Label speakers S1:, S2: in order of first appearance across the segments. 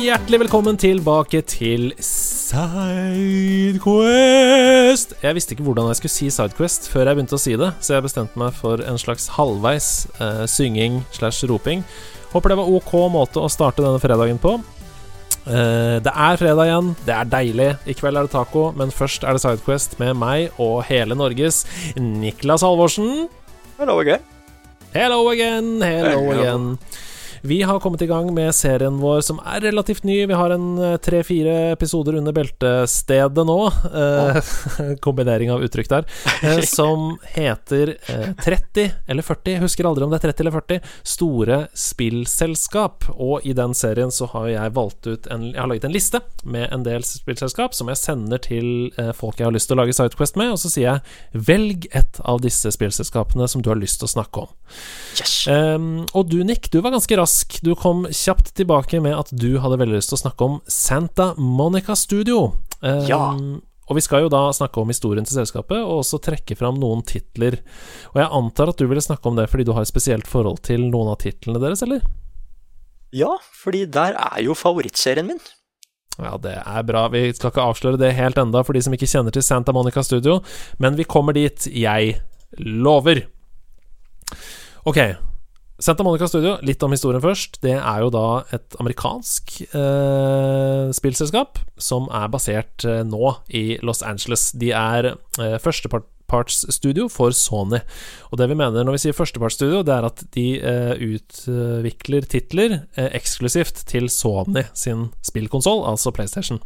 S1: Hjertelig velkommen tilbake til Sidequest. Jeg visste ikke hvordan jeg skulle si Sidequest før jeg begynte å si det, så jeg bestemte meg for en slags halvveis eh, synging slash roping. Håper det var ok måte å starte denne fredagen på. Eh, det er fredag igjen, det er deilig. I kveld er det taco, men først er det Sidequest med meg og hele Norges Niklas Halvorsen.
S2: Hello again.
S1: Hello again, hello
S2: Hello.
S1: again. Vi har kommet i gang med serien vår som er relativt ny. Vi har en eh, tre-fire episoder under beltestedet nå. Eh, kombinering av uttrykk der. Eh, som heter eh, 30 eller 40, husker aldri om det er 30 eller 40, store spillselskap. Og i den serien så har jeg valgt ut en Jeg har laget en liste med en del spillselskap som jeg sender til eh, folk jeg har lyst til å lage Sidequest med, og så sier jeg velg et av disse spillselskapene som du har lyst til å snakke om.
S2: Yes.
S1: Um, og du, Nick, du var ganske rask. Du kom kjapt tilbake med at du hadde veldig lyst til å snakke om Santa Monica Studio. Um,
S2: Ja.
S1: Og vi skal jo da snakke om historien til selskapet, og også trekke fram noen titler. Og jeg antar at du ville snakke om det fordi du har et spesielt forhold til noen av titlene deres, eller?
S2: Ja, fordi der er jo favorittserien min.
S1: Ja, det er bra. Vi skal ikke avsløre det helt enda for de som ikke kjenner til Santa Monica Studio, men vi kommer dit. Jeg lover. Ok. Santa Monica Studio, litt om historien først. Det er jo da et amerikansk eh, spillselskap som er basert eh, nå i Los Angeles. De er eh, førstepartsstudio for Sony. Og det vi mener når vi sier førstepartsstudio, det er at de eh, utvikler titler eh, eksklusivt til Sony sin spillkonsoll, altså PlayStation.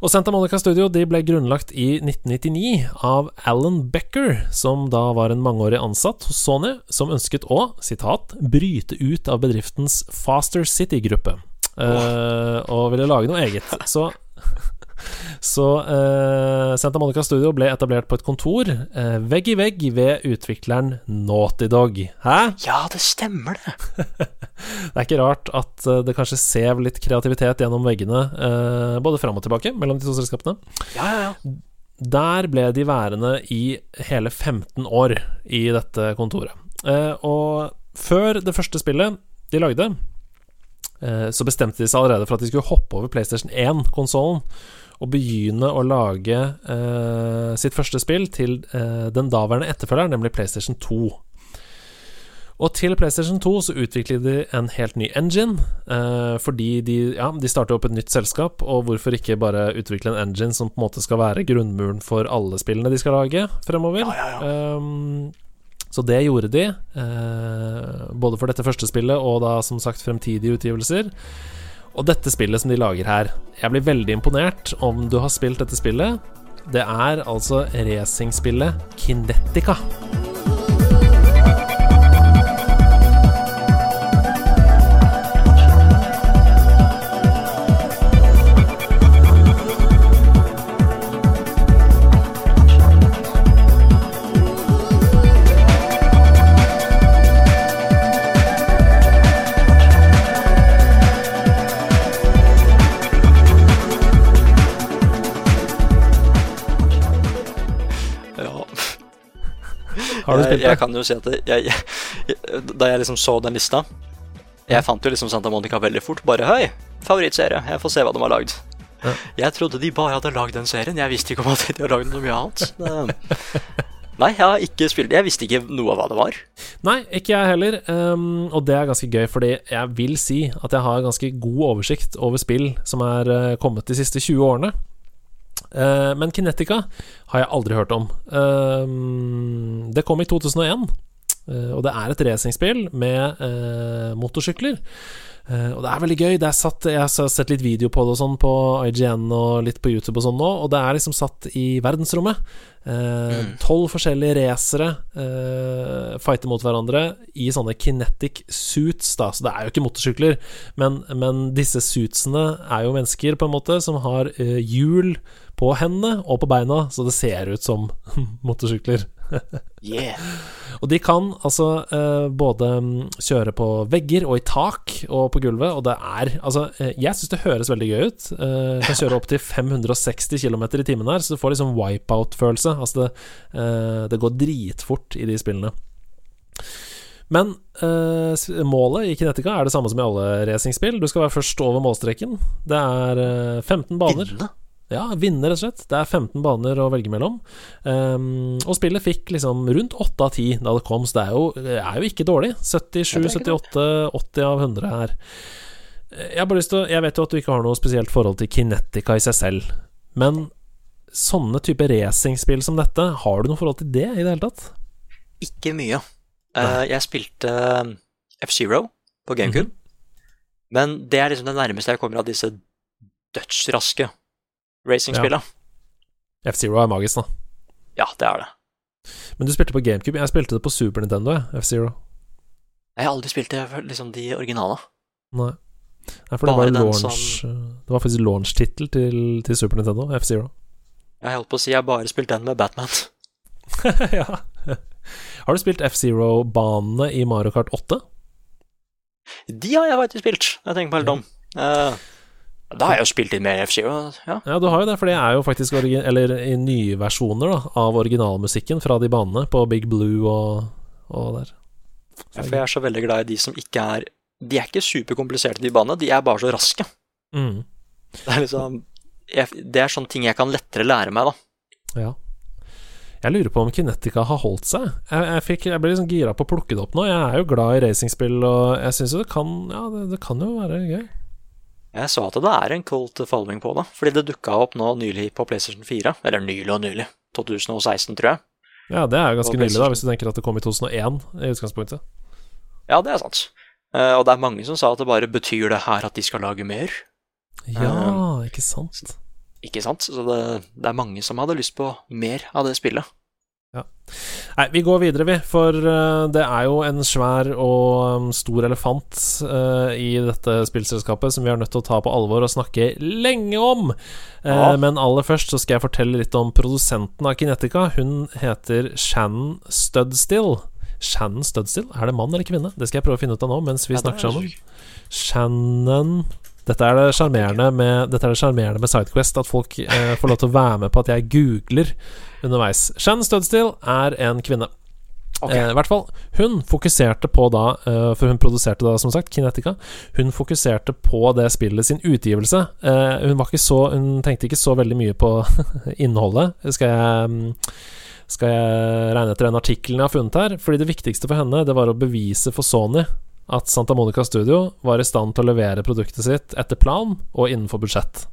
S1: Og Santa Monica Studio de ble grunnlagt i 1999 av Alan Becker, som da var en mangeårig ansatt hos Sony, som ønsket å, sitat, bryte ut av bedriftens Faster City-gruppe. uh, og ville lage noe eget. Så så eh, Santa Monica Studio ble etablert på et kontor eh, vegg i vegg ved utvikleren Naughty Dog. Hæ?
S2: Ja, det stemmer det.
S1: Det er ikke rart at eh, det kanskje sev litt kreativitet gjennom veggene, eh, både fram og tilbake mellom de to selskapene.
S2: Ja, ja, ja.
S1: Der ble de værende i hele 15 år i dette kontoret. Eh, og før det første spillet de lagde, eh, så bestemte de seg allerede for at de skulle hoppe over PlayStation 1-konsollen og begynne å lage eh, sitt første spill til eh, den daværende etterfølgeren, nemlig PlayStation 2. Og til PlayStation 2 så utviklet de en helt ny engine, eh, fordi de, ja, de startet opp et nytt selskap, og hvorfor ikke bare utvikle en engine som på en måte skal være grunnmuren for alle spillene de skal lage fremover?
S2: Ja, ja, ja.
S1: Um, så det gjorde de, eh, både for dette første spillet og da som sagt fremtidige utgivelser. Og dette spillet som de lager her Jeg blir veldig imponert om du har spilt dette spillet. Det er altså racingspillet Kinetica. Har du
S2: jeg,
S1: det?
S2: jeg kan jo si at jeg, jeg, Da jeg liksom så den lista Jeg fant jo liksom Santa Monica veldig fort. Bare høy, favorittserie. Jeg får se hva de har lagd.
S1: Ja.
S2: Jeg trodde de bare hadde lagd den serien. Jeg visste ikke om at de har lagd noe mye annet. Nei, jeg har ikke spilt Jeg visste ikke noe av hva det var.
S1: Nei, ikke jeg heller. Um, og det er ganske gøy, fordi jeg vil si at jeg har ganske god oversikt over spill som er uh, kommet de siste 20 årene. Uh, men Kinetica har jeg aldri hørt om. Um, det kom i 2001. Eh, og det er et racingspill med eh, motorsykler. Eh, og det er veldig gøy. Det er satt, jeg har sett litt video på det og sånn på IGN og litt på YouTube og sånn nå, og det er liksom satt i verdensrommet. Tolv mm. forskjellige racere eh, fighter mot hverandre i sånne kinetic suits, da. Så det er jo ikke motorsykler, men, men disse suitsene er jo mennesker, på en måte, som har eh, hjul på hendene og på beina, så det ser ut som motorsykler.
S2: yeah.
S1: Og de kan altså eh, både mm, kjøre på vegger og i tak og på gulvet, og det er Altså, eh, jeg syns det høres veldig gøy ut. Eh, kan kjøre opp til 560 km i timen her, så du får liksom wipeout-følelse. Altså, det, eh, det går dritfort i de spillene. Men eh, målet i Kinetica er det samme som i alle racingspill. Du skal være først over målstreken. Det er eh, 15 baner. Vinne? Ja, vinne, rett og slett. Det er 15 baner å velge mellom. Um, og spillet fikk liksom rundt 8 av 10 da det kom, så det er jo, er jo ikke dårlig. 77, 78, 80 av 100 her. Jeg, har bare lyst til jeg vet jo at du ikke har noe spesielt forhold til Kinetica i seg selv, men sånne type racingspill som dette, har du noe forhold til det i det hele tatt?
S2: Ikke mye. Uh, jeg spilte eh, F-Zero på GameCube, mm -hmm. men det er liksom det nærmeste jeg kommer av disse dødsraske racingspillet.
S1: Ja. F-Zero er magisk, da.
S2: Ja, det er det.
S1: Men du spilte på GameCube. Jeg spilte det på Super Nintendo, F-Zero.
S2: Jeg har aldri spilt det, liksom de originale.
S1: Nei. Nei for det var, launch, som... det var faktisk launch-tittel til, til, Super Nintendo, F-Zero.
S2: Jeg holdt på å si jeg har bare spilt den med Batman.
S1: ja. Har du spilt F-Zero-banene i Mario Kart 8?
S2: De har jeg faktisk spilt, jeg tenker på helt om. Uh, da har jeg jo spilt inn mer F-Zero. Ja.
S1: ja, du har jo det, for det er jo faktisk Eller i nye versjoner da, av originalmusikken fra de banene på Big Blue og, og der.
S2: Ja, for jeg er så veldig glad i de som ikke er De er ikke superkompliserte, de banene. De er bare så raske.
S1: Mm.
S2: Det er liksom jeg, Det er sånne ting jeg kan lettere lære meg,
S1: da. Ja. Jeg lurer på om Kinetica har holdt seg. Jeg, jeg, fikk, jeg ble liksom gira på å plukke det opp nå. Jeg er jo glad i racingspill, og jeg syns jo det kan Ja, det, det kan jo være gøy.
S2: Jeg så at det er en cult following på det, fordi det dukka opp nå nylig på PlayStation 4. Eller nylig og nylig. 2016, tror jeg.
S1: Ja, det er ganske nylig, da, hvis du tenker at det kom i 2001 i utgangspunktet.
S2: Ja, det er sant. Uh, og det er mange som sa at det bare betyr det her at de skal lage mer.
S1: Ja, uh, ikke sant.
S2: Ikke sant? Så det, det er mange som hadde lyst på mer av det spillet.
S1: Ja. Nei, vi går videre, vi. For uh, det er jo en svær og um, stor elefant uh, i dette spillselskapet som vi er nødt til å ta på alvor og snakke lenge om. Uh, ja. Men aller først så skal jeg fortelle litt om produsenten av Kinetica. Hun heter Shannon Studstill. Shannon Studstill? Er det mann eller kvinne? Det skal jeg prøve å finne ut av nå mens vi ja, snakker sammen. Shannon dette er det sjarmerende med, med Sidequest, at folk eh, får lov til å være med på at jeg googler underveis. Shan Studstill er en kvinne. Okay. Eh, I hvert fall, hun fokuserte på da eh, For hun produserte da, som sagt, Kinetica. Hun fokuserte på det spillet sin utgivelse. Uh, hun, var ikke så, hun tenkte ikke så veldig mye på innholdet, skal jeg, um, skal jeg regne etter den artikkelen jeg har funnet her. Fordi det viktigste for henne, det var å bevise for Sony at Santa Monica Studio var i stand til å levere produktet sitt etter plan og innenfor budsjett.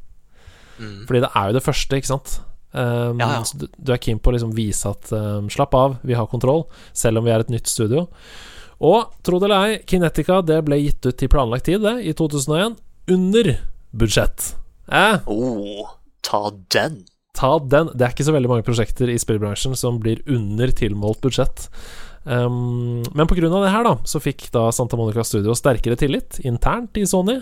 S1: Mm. Fordi det er jo det første, ikke sant? Um, ja, ja. Du, du, er keen på å liksom vise at um, slapp av, vi har kontroll, selv om vi er et nytt studio. Og tro det eller ei, Kinetica det ble gitt ut til planlagt tid, det, i 2001, under budsjett.
S2: Eh? Oh, ta den.
S1: Ta den. Det er ikke så veldig mange prosjekter i spillbransjen som blir under tilmålt budsjett. Um, men pga. det her da så fikk da Santa Monica Studio sterkere tillit internt i Sony,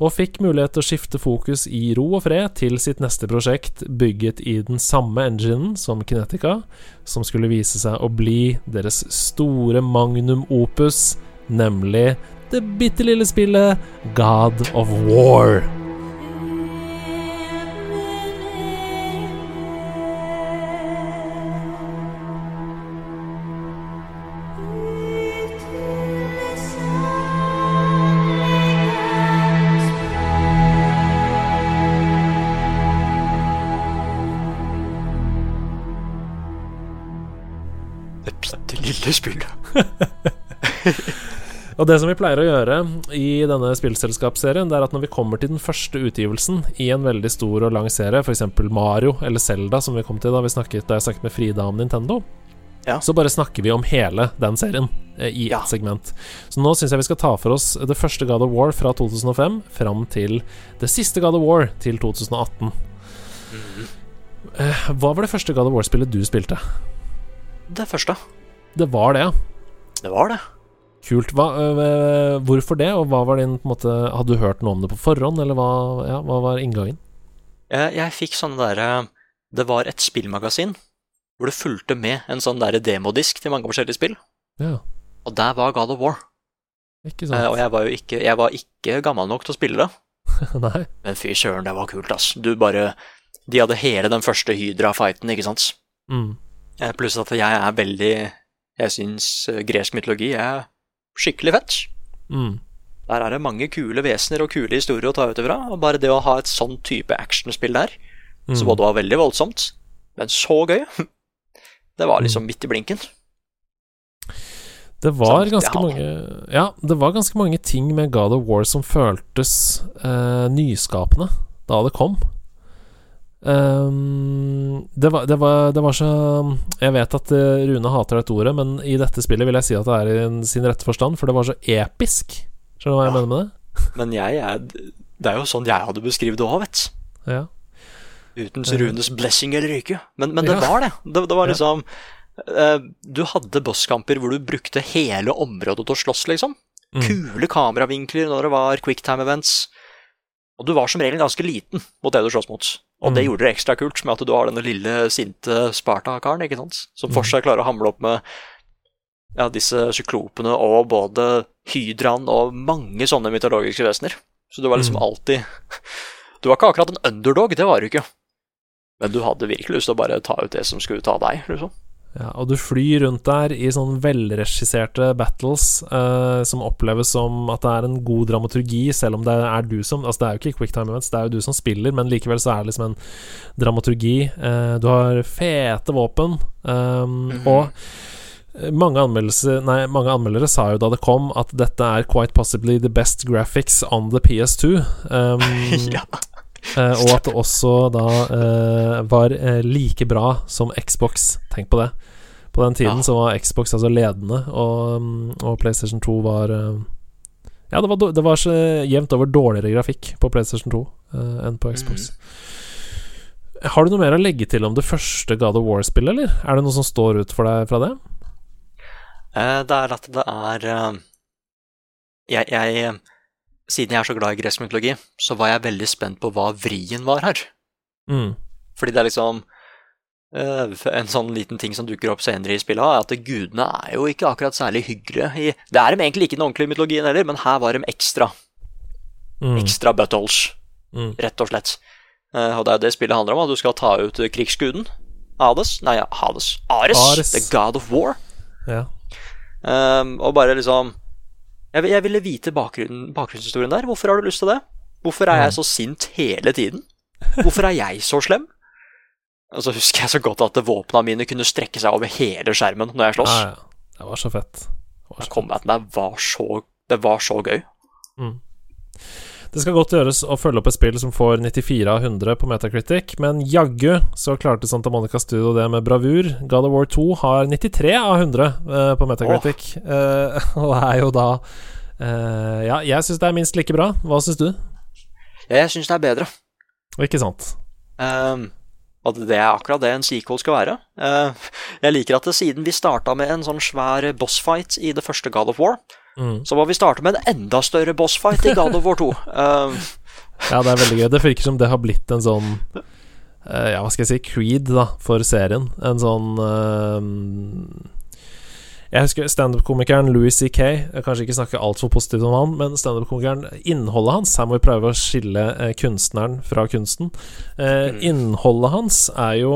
S1: og fikk mulighet til å skifte fokus i ro og fred til sitt neste prosjekt, bygget i den samme enginen som Kinetica, som skulle vise seg å bli deres store magnum opus, nemlig det bitte lille spillet God of War. Og det som vi pleier å gjøre i denne spillselskapsserien, det er at når vi kommer til den første utgivelsen i en veldig stor og lang serie, f.eks. Mario eller Zelda, som vi kom til da vi snakket, da jeg snakket med Frida om Nintendo,
S2: Ja.
S1: så bare snakker vi om hele den serien eh, i
S2: Ja.
S1: ett segment. Så nå syns jeg vi skal ta for oss det første God of War fra 2005 fram til det siste God of War til 2018.
S2: Mhm.
S1: Eh, hva var det første God of War-spillet du spilte?
S2: Det første.
S1: Det var det, ja.
S2: Det var det.
S1: Kult. Hva, øh, hvorfor det, og hva var din på en måte Hadde du hørt noe om det på forhånd, eller hva, ja, hva var inngangen?
S2: Jeg, jeg fikk sånne derre Det var et spillmagasin hvor det fulgte med en sånn derre demodisk til mange forskjellige spill.
S1: Ja,
S2: Og der var God of War.
S1: ikke
S2: Eh,
S1: sant?
S2: og jeg var jo ikke, jeg var ikke gammel nok til å spille det.
S1: Nei.
S2: Men fy søren, det var kult, ass. Du bare De hadde hele den første Hydra-fighten, ikke sant?
S1: Mm.
S2: Eh, Pluss at jeg er veldig Jeg syns eh, gresk mytologi er skikkelig fett.
S1: Mm.
S2: Der er det mange kule vesener og kule historier å ta ut ifra. Og bare det å ha et sånn type actionspill der,
S1: Mm.
S2: som både var veldig voldsomt, men så gøy, det var
S1: Mm.
S2: liksom midt i blinken.
S1: Det var ganske mange Ja, det var ganske mange ting med God of War som føltes eh, nyskapende da det kom. Ehm, det, var, det, var, det var så Jeg vet at eh, Rune hater dette ordet, men i dette spillet vil jeg si at det er i sin rette forstand, for det var så episk. Skjønner du hva jeg
S2: Ja.
S1: mener med det?
S2: Men jeg er Det er jo sånn jeg hadde beskrevet det òg, vet du.
S1: Ja.
S2: Uten Runes blessing eller ikke. Men, men det
S1: Ja.
S2: var det. Det, det var liksom eh, Du hadde bosskamper hvor du brukte hele området til å slåss, liksom.
S1: Mm.
S2: Kule kameravinkler når det var quicktime events. Og du var som regel ganske liten mot det du slåss mot. Og det
S1: Mm.
S2: gjorde det ekstra kult med at du har denne lille, sinte Sparta-karen, ikke sant, som
S1: Mm.
S2: fortsatt klarer å hamle opp med ja, disse syklopene og både hydraen og mange sånne mytologiske vesener. Så du var liksom
S1: Mm.
S2: alltid Du var ikke akkurat en underdog, det var du ikke. Men du hadde virkelig lyst til å bare ta ut det som skulle ta deg, liksom.
S1: Ja, og du flyr rundt der i sånn velregisserte battles eh, som oppleves som at det er en god dramaturgi, selv om det er du som Altså, det er jo ikke quicktime events, det er jo du som spiller, men likevel så er det liksom en dramaturgi. Eh, du har fete våpen, eh,
S2: mm -hmm.
S1: og mange, nei, mange anmeldere sa jo da det kom, at dette er quite possibly the best graphics on the PS2. Um,
S2: ja.
S1: Eh, og at det også da uh, var uh, like bra som Xbox. Tenk på det. På den tiden
S2: Ja.
S1: så var Xbox altså ledende, og, mm, og PlayStation 2 var Ja, det var, det var så jevnt over dårligere grafikk på PlayStation 2 eh, enn på Xbox. Har du noe mer å legge til om det første God of War-spillet, eller? Er det noe som står ut for deg fra det?
S2: Det er at det er jeg, jeg Siden jeg er så glad i gresk mytologi, så var jeg veldig spent på hva vrien var her.
S1: Mm.
S2: Fordi det er liksom eh, En sånn liten ting som dukker opp senere i spillet, er at gudene er jo ikke akkurat særlig hyggelige. I, det er de egentlig ikke i den ordentlige mytologien heller, men her var de ekstra.
S1: Mm.
S2: Ekstra buttholes,
S1: Mm.
S2: rett og slett. Eh, og det er jo det spillet handler om, at du skal ta ut krigsguden. Hades Nei, Hades. Ares,
S1: Ares.
S2: the god of war.
S1: Ja.
S2: Um, og bare liksom jeg, jeg ville vite bakgrunnen, bakgrunnshistorien der. Hvorfor har du lyst til det? Hvorfor er jeg så sint hele tiden? Hvorfor er jeg så slem? Og så husker jeg så godt at våpna mine kunne strekke seg over hele skjermen når jeg sloss.
S1: Ja, ja. Det var så fett. Det var så fett.
S2: Combaten det var så Det var så gøy.
S1: Det skal godt gjøres å følge opp et spill som får 94 av 100 på Metacritic, men jaggu så klarte Santa Monica Studio det med bravur. God of War 2 har 93 av 100 eh, på Metacritic, eh, og er jo da eh, Ja, jeg syns det er minst like bra. Hva syns du?
S2: Ja, jeg syns det er bedre.
S1: Ikke sant?
S2: Um, og det er akkurat det en sequel skal være. Uh, jeg liker at det, siden vi starta med en sånn svær bossfight i det første God of War,
S1: Mm.
S2: så må vi starte med en enda større bossfight i God of War 2. Um,
S1: Ja, det er veldig gøy. Det virker som det har blitt en sånn uh, Ja, hva skal jeg si Creed, da, for serien. En sånn uh, Jeg husker standup-komikeren Louis C.K. Jeg kanskje ikke snakke altfor positivt om han, men standup-komikeren Innholdet hans Her må vi prøve å skille eh, kunstneren fra kunsten. Uh,
S2: Mm.
S1: Innholdet hans er jo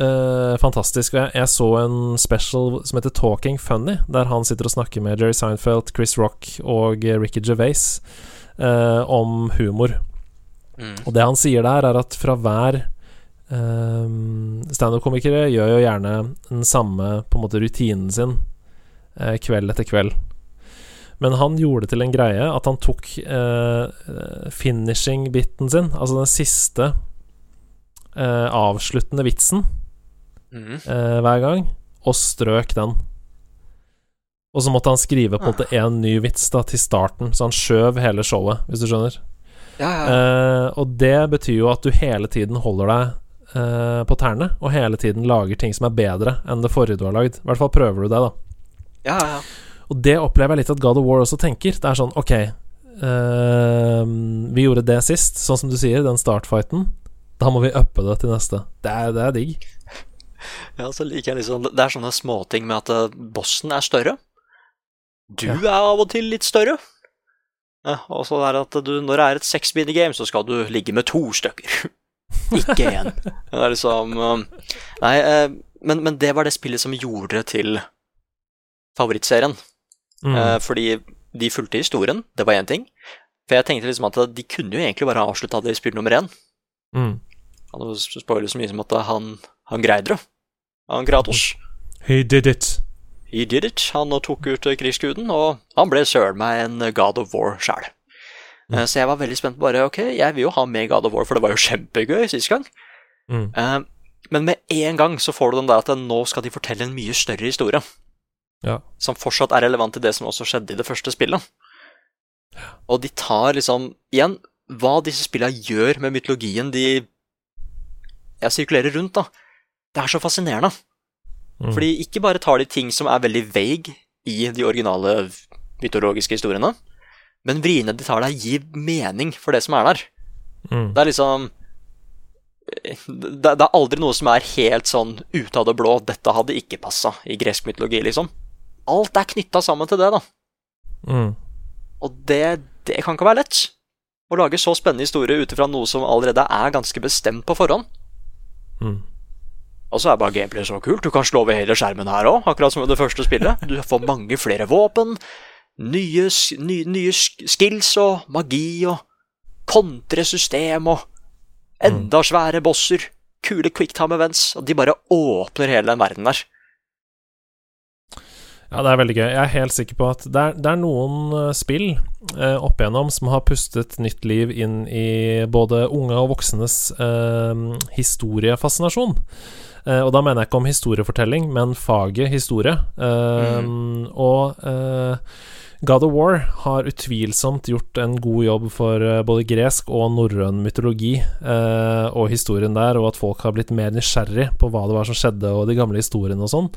S1: eh, fantastisk. Jeg, jeg så en special som heter Talking Funny, der han sitter og snakker med Jerry Seinfeld, Chris Rock og eh, Ricky Gervais uh, om humor.
S2: mm.
S1: Og det han sier der, er at fra hver um, Standup-komikere gjør jo gjerne den samme på en måte rutinen sin uh, kveld etter kveld. Men han gjorde det til en greie at han tok eh, finishing-biten sin, altså den siste eh, avsluttende vitsen,
S2: Mm.
S1: eh, hver gang, og strøk den. Og så måtte han skrive på måte en ny vits da til starten, så han skjøv hele showet, hvis du skjønner.
S2: Ja, ja.
S1: Eh, og det betyr jo at du hele tiden holder deg eh, på tærne, og hele tiden lager ting som er bedre enn det forrige du har lagd. I hvert fall prøver du det, da.
S2: ja, ja, ja.
S1: Og det opplever jeg litt at God of War også tenker. Det er sånn, ok eh, Vi gjorde det sist, sånn som du sier, den startfighten. Da må vi uppe det til neste. Det er, det er digg.
S2: Ja, så liker jeg liksom Det er sånne småting med at eh, bossen er større. Du er av og til litt større. Ja, og så er det at du, når det er et sexbindegame, så skal du ligge med to stykker. Ikke én. Det er liksom um, Nei, eh, men, men det var det spillet som gjorde det til favorittserien.
S1: Mm.
S2: Eh, fordi de fulgte historien, det var én ting. For jeg tenkte liksom at de kunne jo egentlig bare ha avslutta det i spill nummer én.
S1: Mm.
S2: Han spoiler så mye som at han, han greide det. Han Kratos.
S1: He did it.
S2: He did it. Han tok ut krigsguden, og han ble søren meg en God of War sjæl. Mm. Så jeg var veldig spent. Bare ok, jeg vil jo ha med God of War, for det var jo kjempegøy sist gang.
S1: Mm.
S2: Eh, Men med en gang så får du den der at nå skal de fortelle en mye større historie.
S1: Ja.
S2: Som fortsatt er relevant til det som også skjedde i det første spillet. Og de tar liksom Igjen, hva disse spillene gjør med mytologien de jeg sirkulerer rundt, da. Det er så fascinerende.
S1: Mm.
S2: Fordi ikke bare tar de ting som er veldig vague i de originale mytologiske historiene, men vriene de tar der, gir mening for det som er der.
S1: Mm.
S2: Det er liksom det, det er aldri noe som er helt sånn ute av det blå. Dette hadde ikke passa i gresk mytologi, liksom. Alt er knytta sammen til det, da.
S1: Mm.
S2: Og det, det kan ikke være lett. Å lage så spennende historier ut ifra noe som allerede er ganske bestemt på forhånd.
S1: Mm.
S2: Og så er bare gameplay så kult. Du kan slå over hele skjermen her òg, akkurat som i det første spillet. Du får mange flere våpen, nye, nye, nye skills og magi og kontresystem og enda svære bosser. Kule quicktime events. Og de bare åpner hele den verden der.
S1: Ja, det er veldig gøy. Jeg er helt sikker på at det er, det er noen eh, spill eh, opp igjennom som har pustet nytt liv inn i både unge og voksnes eh, historiefascinasjon. Eh, og da mener jeg ikke om historiefortelling, men faget historie. Eh, Og eh, God of War har utvilsomt gjort en god jobb for både gresk og norrøn mytologi eh, og historien der, og at folk har blitt mer nysgjerrig på hva det var som skjedde, og de gamle historiene og sånn.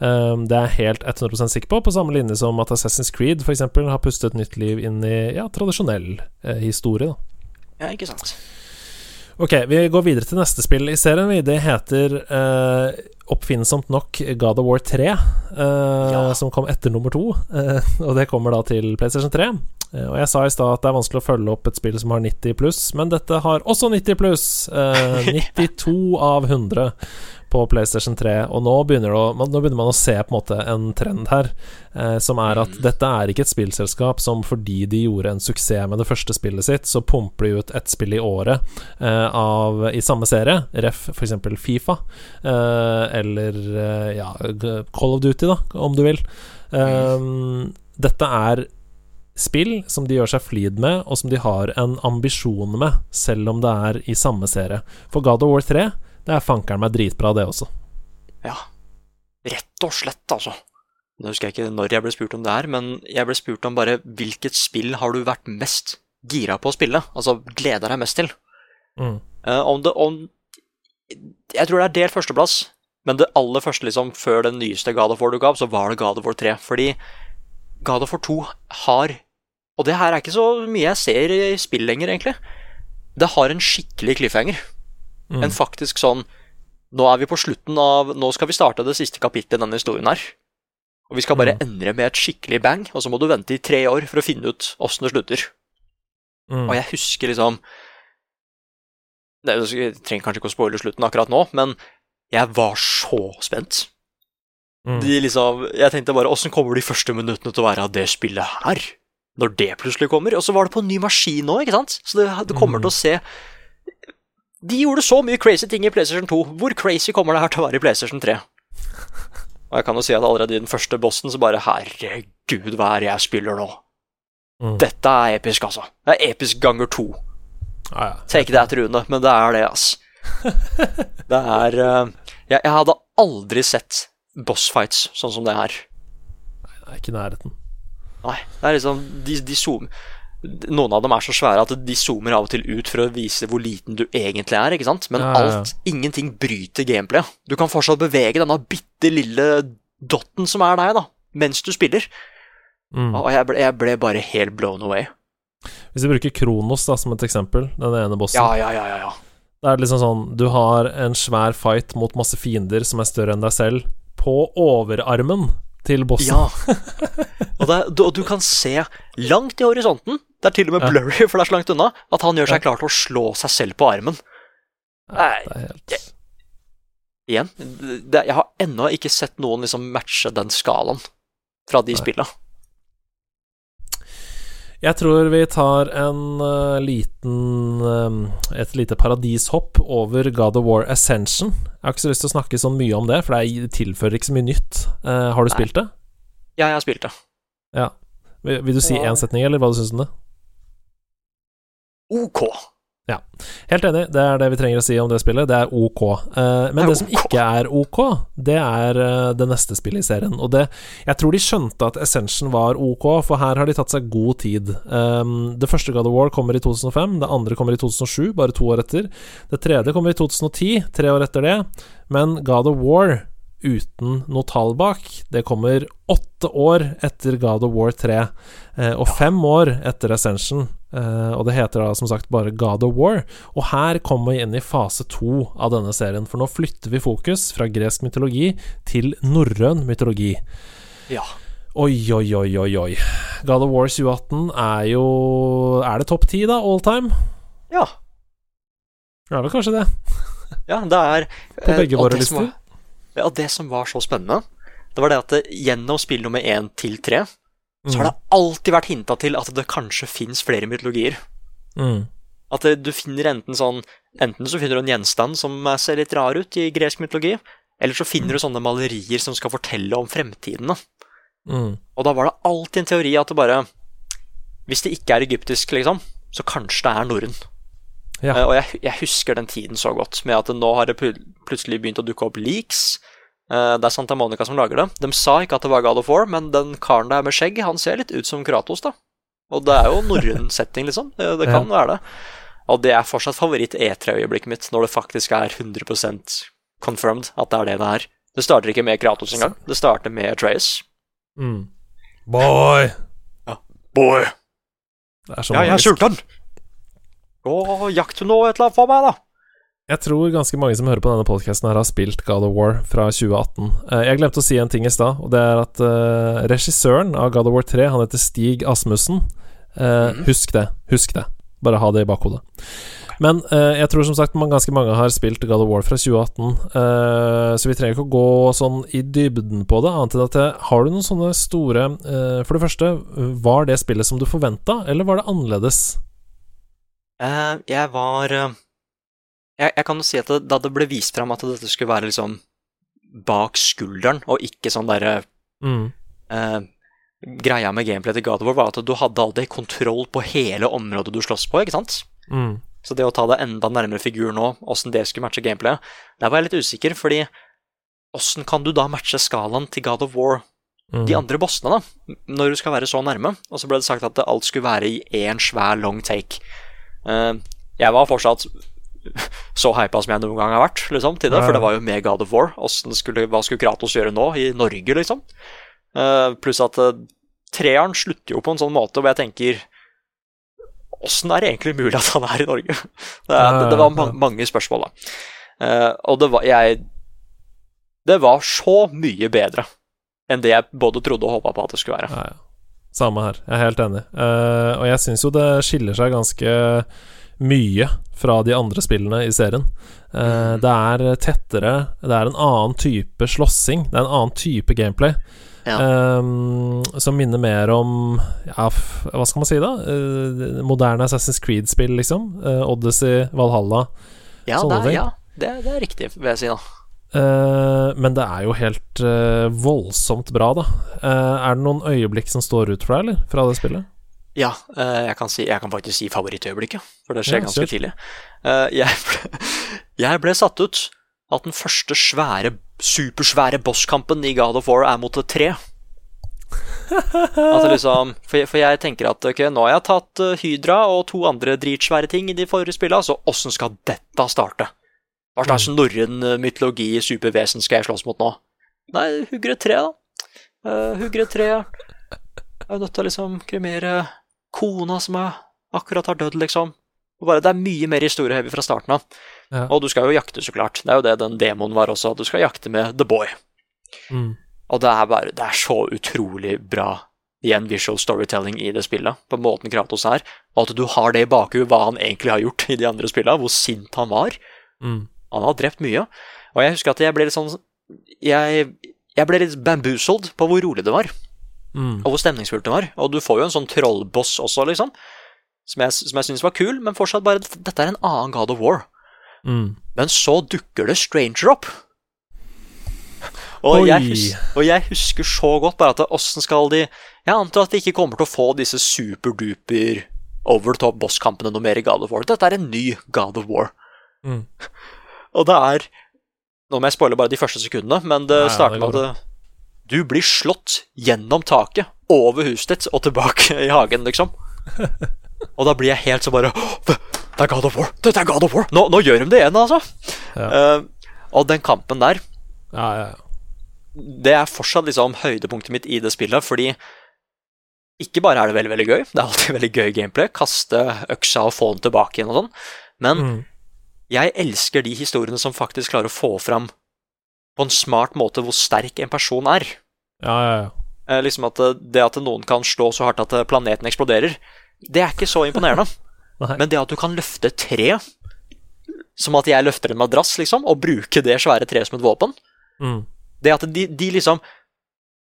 S1: Eh, det er jeg helt 100 sikker på, på samme linje som at Assassin's Creed f.eks. har pustet nytt liv inn i ja, tradisjonell eh, historie. Da.
S2: Ja, ikke sant?
S1: Ok, vi går videre til neste spill i serien. Det heter eh, oppfinnsomt nok God of War 3, eh,
S2: Ja.
S1: som kom etter nummer to. eh, og det kommer da til PlayStation 3. Eh, og jeg sa i stad at det er vanskelig å følge opp et spill som har 90 pluss, men dette har også 90 pluss. Eh, 92 av 100 på PlayStation 3. Og nå begynner, å, man, nå begynner man å se på en måte en trend her, eh, som er at dette er ikke et spillselskap som fordi de gjorde en suksess med det første spillet sitt, så pumper de ut ett spill i året eh, av, i samme serie, ref. f.eks. Fifa, eh, eller eh, ja, Call of Duty, da, om du vil. Um, dette er spill som de gjør seg flid med, og som de har en ambisjon med, selv om det er i samme serie. For God of War 3, det er fankeren meg dritbra, det også.
S2: Ja. Rett og slett, altså. Nå husker jeg ikke når jeg ble spurt om det her, men jeg ble spurt om bare hvilket spill har du vært mest gira på å spille? Altså gleder deg mest til?
S1: Mm.
S2: Uh, om det om Jeg tror det er delt førsteplass, men det aller første, liksom, før den nyeste God of War du ga, så var det God of War 3. Fordi God of War 2 har Og det her er ikke så mye jeg ser i spill lenger, egentlig. Det har en skikkelig cliffhanger.
S1: Mm.
S2: En faktisk sånn Nå er vi på slutten av Nå skal vi starte det siste kapittelet i denne historien her. Og vi skal bare
S1: Mm.
S2: endre med et skikkelig bang, og så må du vente i tre år for å finne ut åssen det slutter.
S1: Mm.
S2: Og jeg husker liksom det, er Jeg trenger kanskje ikke å spoile slutten akkurat nå, men jeg var så spent.
S1: Mm.
S2: De liksom, jeg tenkte bare åssen kommer de første minuttene til å være av det spillet her? Når det plutselig kommer. Og så var det på en ny maskin nå, ikke sant? Så det, du kommer
S1: Mm.
S2: til å se De gjorde så mye crazy ting i PlayStation 2. Hvor crazy kommer det her til å være i PlayStation 3? Og jeg kan jo si at allerede i den første bossen så bare Herregud, hva er det jeg spiller nå?
S1: Mm.
S2: Dette er episk, altså. Det er episk ganger to.
S1: Ah, ja.
S2: Take that, Rune, men det er det, ass. Det er uh, jeg, jeg hadde aldri sett bossfights sånn som det her.
S1: Nei, det er ikke nærheten.
S2: Nei, det er liksom de, de zoom, Noen av dem er så svære at de zoomer av og til ut for å vise hvor liten du egentlig er. ikke sant? Men
S1: Ja, ja, ja.
S2: alt, ingenting bryter gameplayet. Du kan fortsatt bevege denne bitte lille dotten som er deg, da, mens du spiller.
S1: Mm.
S2: Og jeg ble, jeg ble bare helt blown away.
S1: Hvis vi bruker Kronos da som et eksempel, den ene bossen
S2: Ja, ja, ja, ja. ja.
S1: Det er liksom sånn Du har en svær fight mot masse fiender som er større enn deg selv, på overarmen til bossen.
S2: Ja. Og, det, du, og du kan se langt i horisonten, det er til og med blurry, for det er så langt unna, at han gjør seg klar til å slå seg selv på armen. Nei,
S1: Det er helt
S2: igjen, det, jeg har ennå ikke sett noen liksom matche den skalaen fra de
S1: Nei.
S2: spilla.
S1: Jeg tror vi tar en uh, liten eh, Et lite paradishopp over God of War Ascension. Jeg har ikke så lyst til å snakke sånn mye om det, for det tilfører ikke så mye nytt. Uh, har du
S2: Nei.
S1: spilt det?
S2: Ja, jeg har spilt det.
S1: Ja. Vil, vil du si
S2: Ja.
S1: setning, eller hva du syns om det?
S2: OK.
S1: Helt enig, det er det vi trenger å si om det spillet. Det er ok. Eh, men
S2: Det
S1: det som ikke er ok, det er eh, det neste spillet i serien. Og det Jeg tror de skjønte at Ascension var ok, for her har de tatt seg god tid. Um, det første God of War kommer i 2005, det andre kommer i 2007, bare to år etter. Det tredje kommer i 2010, tre år etter det. Men God of War uten noe tall bak, det kommer åtte år etter God of War 3, eh, og fem år etter Ascension. Eh, og det heter da som sagt bare God of War. Og her kommer vi inn i fase to av denne serien, for nå flytter vi fokus fra gresk mytologi til norrøn mytologi.
S2: Ja.
S1: Oi, oi, oi, oi, oi. God of War 2018 er jo Er det topp ti, da, all time?
S2: Ja.
S1: Det er vel kanskje det.
S2: ja det er
S1: På
S2: eh,
S1: begge våre
S2: det
S1: lister.
S2: var- Ja, det som var så spennende, det var det at det, gjennom spill nummer én til tre, så har det alltid vært hinta til at det kanskje fins flere mytologier.
S1: Mm.
S2: At du finner enten sånn Enten så finner du en gjenstand som ser litt rar ut i gresk mytologi, eller så finner du sånne malerier som skal fortelle om fremtiden.
S1: Mm.
S2: Og da var det alltid en teori at det bare Hvis det ikke er egyptisk, liksom, så kanskje det er norrøn.
S1: Ja.
S2: Eh, og jeg, jeg husker den tiden så godt, med at nå har det plutselig begynt å dukke opp leaks. Eh, det er Santa Monica som lager det. De sa ikke at det var God of War, men den karen der med skjegg, han ser litt ut som Kratos, da. Og det er jo norrøn setting, liksom. Det, det kan være det. Og det er fortsatt favoritt-E3-øyeblikket mitt, når det faktisk er 100% confirmed at det er det det er. Det starter ikke med Kratos engang. Det starter med Trace.
S1: Mm. Boy!
S2: Boy,
S1: Det er så
S2: ja, jeg er sulten! Å, jakt nå et eller annet for meg, da.
S1: Jeg tror ganske mange som hører på denne podkasten har spilt God of War fra 2018. Eh, Jeg glemte å si en ting i stad, og det er at eh, regissøren av God of War 3, han heter Stig Asmussen. Eh,
S2: Mhm.
S1: Husk det. Husk det. Bare ha det i bakhodet. Men eh, jeg tror som sagt man, ganske mange har spilt God of War fra 2018, eh, så vi trenger ikke å gå sånn i dybden på det, annet enn at eh, Har du noen sånne store For det første, var det spillet som du forventa, eller var det annerledes?
S2: Jeg var jeg, jeg kan jo si at det, da det ble vist fram at dette skulle være liksom bak skulderen, og ikke sånn derre
S1: Mm.
S2: eh, Greia med gameplay til God of War var at du hadde aldri kontroll på hele området du slåss på, ikke sant?
S1: Mm.
S2: Så det å ta det enda nærmere figur nå, åssen det skulle matche gameplayet, der var jeg litt usikker, fordi åssen kan du da matche skalaen til God of War
S1: Mm.
S2: de andre bossene, da, når du skal være så nærme. Og så ble det sagt at alt skulle være i én svær long take. Eh, jeg var fortsatt så hypa som jeg noen gang har vært liksom, til det, for det var jo med God of War. Skulle, hva skulle Kratos gjøre nå, i Norge, liksom? Uh, pluss at uh, treeren slutter jo på en sånn måte hvor jeg tenker Åssen er det egentlig mulig at han er i Norge? Det, det, det var ma mange spørsmål, da. Uh, og det var jeg Det var så mye bedre enn det jeg både trodde og håpa på at det skulle være.
S1: Ja, ja. Samme her. Jeg er helt enig. Og jeg syns jo det skiller seg ganske mye fra de andre spillene i serien. Uh, det er tettere, det er en annen type slåssing, det er en annen type gameplay.
S2: Ja.
S1: Um, som minner mer om Ja, hva skal man si, da? Uh, moderne Assassin's Creed-spill, liksom. Uh, Odyssey, Valhalla.
S2: Ja,
S1: sånne
S2: det,
S1: ting.
S2: ja det, det er riktig, vil jeg si, da.
S1: Uh, men det er jo helt voldsomt bra, da. Er det noen øyeblikk som står ut for deg, eller? Fra det spillet?
S2: Ja, eh, jeg kan, si, jeg kan faktisk si favorittøyeblikket, for det skjer
S1: Ja,
S2: ganske
S1: selv.
S2: tidlig. Eh, jeg, ble, jeg ble satt ut at den første svære supersvære bosskampen i God of War er mot et tre. Altså liksom, for, jeg, for jeg tenker at ok, nå har jeg tatt uh, Hydra og to andre dritsvære ting i de forrige spillene, så åssen skal dette starte? Hva slags norrøn uh, mytologi, supervesen, skal jeg slåss mot nå? Nei, hugger et tre, da. Uh, hugger et tre. Jeg er nødt til å liksom kremere kona som er, akkurat har dødd, liksom. Og bare, det er mye mer historieheavy fra starten av.
S1: Ja.
S2: Og du skal jo jakte, så klart. Det er jo det den demoen var også. Du skal jakte med The Boy.
S1: Mm.
S2: Og det er bare Det er så utrolig bra igjen visual storytelling i det spillet, på måten Kratos er. Og at du har det i bakhuet hva han egentlig har gjort i de andre spillene, hvor sint han var.
S1: Mm.
S2: Han har drept mye. Og jeg husker at jeg ble litt sånn Jeg, jeg ble litt bamboozled på hvor rolig det var,
S1: Mm.
S2: og hvor stemningsfullt den var. Og du får jo en sånn trollboss også, liksom, som jeg, som jeg syns var kul, men fortsatt bare Dette er en annen God of War.
S1: Mm.
S2: Men så dukker det Stranger opp. Og jeg, husker, og jeg husker så godt bare at åssen skal de Jeg antar at de ikke kommer til å få disse superduper over the top bosskampene noe mer i God of War. Dette er en ny God of War.
S1: Mm.
S2: Og det er Nå må jeg spoile bare de første sekundene, men det
S1: ja,
S2: starter med at du blir slått gjennom taket, over huset ditt og tilbake i hagen, liksom. Og da blir jeg helt så bare Det det er God of War! Dette er God of War! Nå, nå gjør de det igjen, altså!
S1: Ja.
S2: Uh, og den kampen der,
S1: Ja, ja, ja.
S2: det er fortsatt liksom høydepunktet mitt i det spillet, fordi ikke bare er det veldig, veldig gøy, det er alltid veldig gøy gameplay, kaste øksa og få den tilbake igjen og sånn, men
S1: Mm.
S2: jeg elsker de historiene som faktisk klarer å få fram på en smart måte hvor sterk en person er.
S1: ja, ja, ja.
S2: Eh, liksom at det, det at noen kan slå så hardt at eh, planeten eksploderer, det er ikke så imponerende. Men det at du kan løfte et tre, som at jeg løfter en madrass, liksom, og bruke det svære treet som et våpen
S1: Mm.
S2: Det at de, de liksom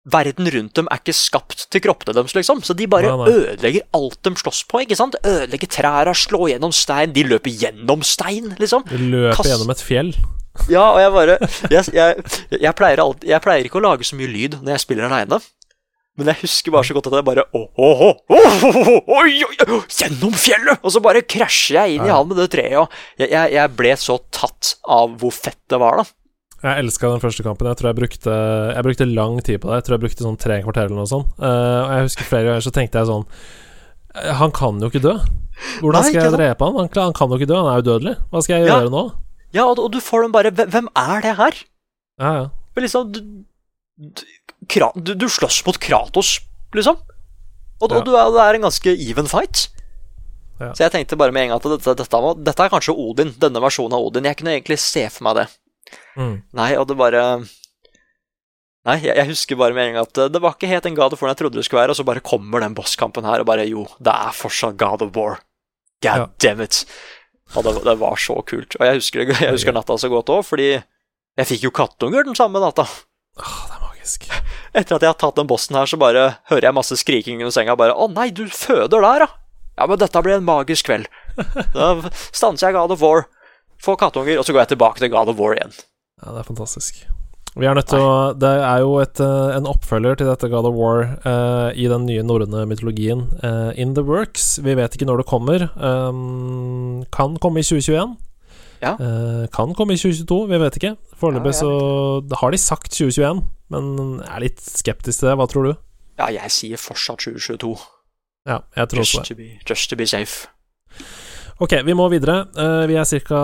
S2: Verden rundt dem er ikke skapt til kroppene deres, liksom. Så de bare
S1: Nei, nei.
S2: ødelegger alt de slåss på. ikke sant? Ødelegger trærne, slår gjennom stein. De løper gjennom stein, liksom.
S1: De løper
S2: Kast-
S1: gjennom et fjell.
S2: Ja, og jeg bare Jeg, jeg, jeg, pleier, alt, jeg pleier ikke å lage så mye lyd når jeg spiller aleine. Men jeg husker bare så godt at jeg bare åh, åh, åh, oi, Gjennom fjellet! Og så bare krasjer jeg inn i han med det treet. Jeg, ble så tatt av hvor fett det var, da.
S1: Jeg elska den første kampen. Jeg tror jeg brukte Jeg brukte lang tid på det. Jeg tror jeg brukte sånn tre kvarter eller noe sånt. Eh, og jeg husker flere ganger så tenkte jeg sånn eh, Han kan jo ikke dø. Hvordan skal jeg drepe han? han? Han kan jo ikke dø, han er udødelig. Hva skal jeg
S2: Ja.
S1: gjøre nå?
S2: Ja, og, og du får dem bare Hvem er det her?
S1: Ja, ja.
S2: Men liksom Du, du, du, slåss mot Kratos, liksom. Og,
S1: Ja.
S2: og du er, det er en ganske even fight.
S1: Ja.
S2: Så jeg tenkte bare med en gang at dette, dette, var, dette er kanskje Odin. Denne versjonen av Odin. Jeg kunne egentlig se for meg det.
S1: Mm.
S2: Nei, og det bare Nei, jeg, jeg husker bare med en gang at det, det var ikke helt en God of War jeg trodde det skulle være, og så bare kommer den bosskampen her, og bare jo, det er fortsatt God of War. God
S1: Ja.
S2: damn it. Og det, det var så kult. Og jeg husker, jeg husker natta så godt òg, fordi jeg fikk jo kattunger den samme natta.
S1: Åh, det er magisk.
S2: Etter at jeg har tatt den bossen her, så bare hører jeg masse skriking under senga. Bare 'Å nei, du føder der, ja'. Ja, men dette blir en magisk kveld. Da stanser jeg God of War, får kattunger, og så går jeg tilbake til God of War igjen.
S1: Ja, det er fantastisk. Vi er nødt til å Det er jo et, eh, en oppfølger til dette God of War uh, i den nye norrøne mytologien. uh, in the works. Vi vet ikke når det kommer. Um, kan komme i 2021.
S2: Ja.
S1: Uh, kan komme i 2022, vi vet ikke. Foreløpig
S2: Ja,
S1: så har de sagt 2021, men jeg er litt skeptisk til det. Hva tror du?
S2: Ja, jeg sier fortsatt 2022.
S1: Ja, jeg tror også det.
S2: to, be, just to be safe.
S1: Ok, vi må videre. Eh, vi er ca.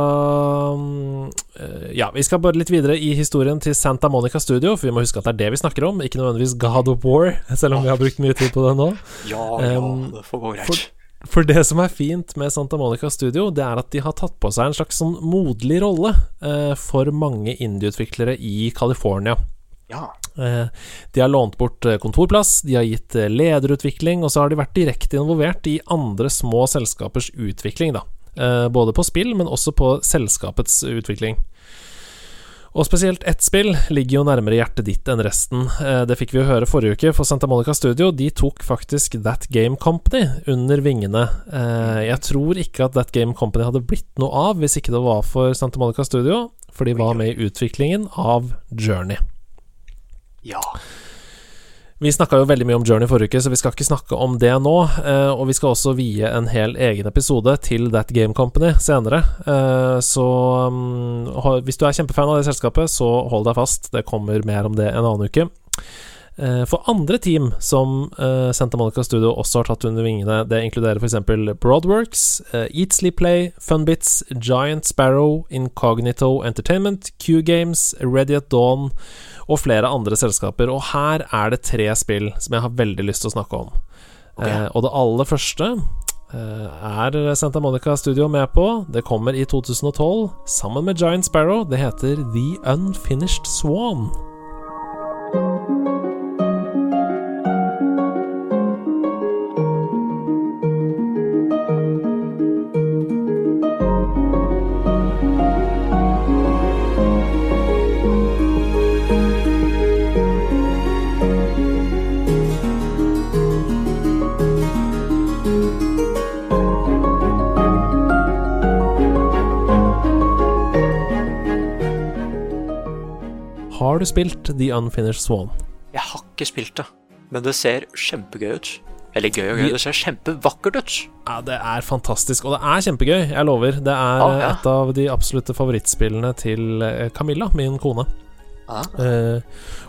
S1: mm, eh, Ja, vi skal bare litt videre i historien til Santa Monica Studio, for vi må huske at det er det vi snakker om, ikke nødvendigvis God of War, selv om vi har brukt mye tid på det nå.
S2: Ja, ja,
S1: Um,
S2: det får gå greit.
S1: for- For det som er fint med Santa Monica Studio, det er at de har tatt på seg en slags sånn moderlig rolle eh, for mange indieutviklere i California.
S2: Ja.
S1: Eh, De har lånt bort eh, kontorplass, de har gitt eh, lederutvikling, og så har de vært direkte involvert i andre små selskapers utvikling, da. Både på spill, men også på selskapets utvikling. Og spesielt ett spill ligger jo nærmere hjertet ditt enn resten. Det fikk vi jo høre forrige uke, for Santa Monica Studio de tok faktisk That Game Company under vingene. Jeg tror ikke at That Game Company hadde blitt noe av hvis ikke det var for Santa Monica Studio, for de var med i utviklingen av Journey.
S2: Ja.
S1: Vi snakka jo veldig mye om Journey forrige uke, så vi skal ikke snakke om det nå. Eh, og vi skal også vie en hel egen episode til That Game Company senere. Eh, så um, hvis du er kjempefan av det selskapet, så hold deg fast. Det kommer mer om det en annen uke. Eh, for andre team som uh, Santa Monica Studio også har tatt under vingene, det inkluderer f.eks. Broadworks, uh, Eat Sleep Play, Funbits, Giant Sparrow, Incognito Entertainment, Q Games, Ready at Dawn og flere andre selskaper. Og her er det tre spill som jeg har veldig lyst til å snakke om. Okay. Eh, og det aller første eh, er Santa Monica Studio med på. Det kommer i 2012 sammen med Giant Sparrow. Det heter The Unfinished Swan. Har du spilt The Unfinished Swan?
S2: Jeg har ikke spilt det, men det ser kjempegøy ut. Eller gøy og gøy, det ser kjempevakkert ut.
S1: Ja, det er fantastisk, og det er kjempegøy, jeg lover. Det er ah, ja. et av de absolutte favorittspillene til eh, Camilla, min kone. Ah. Uh,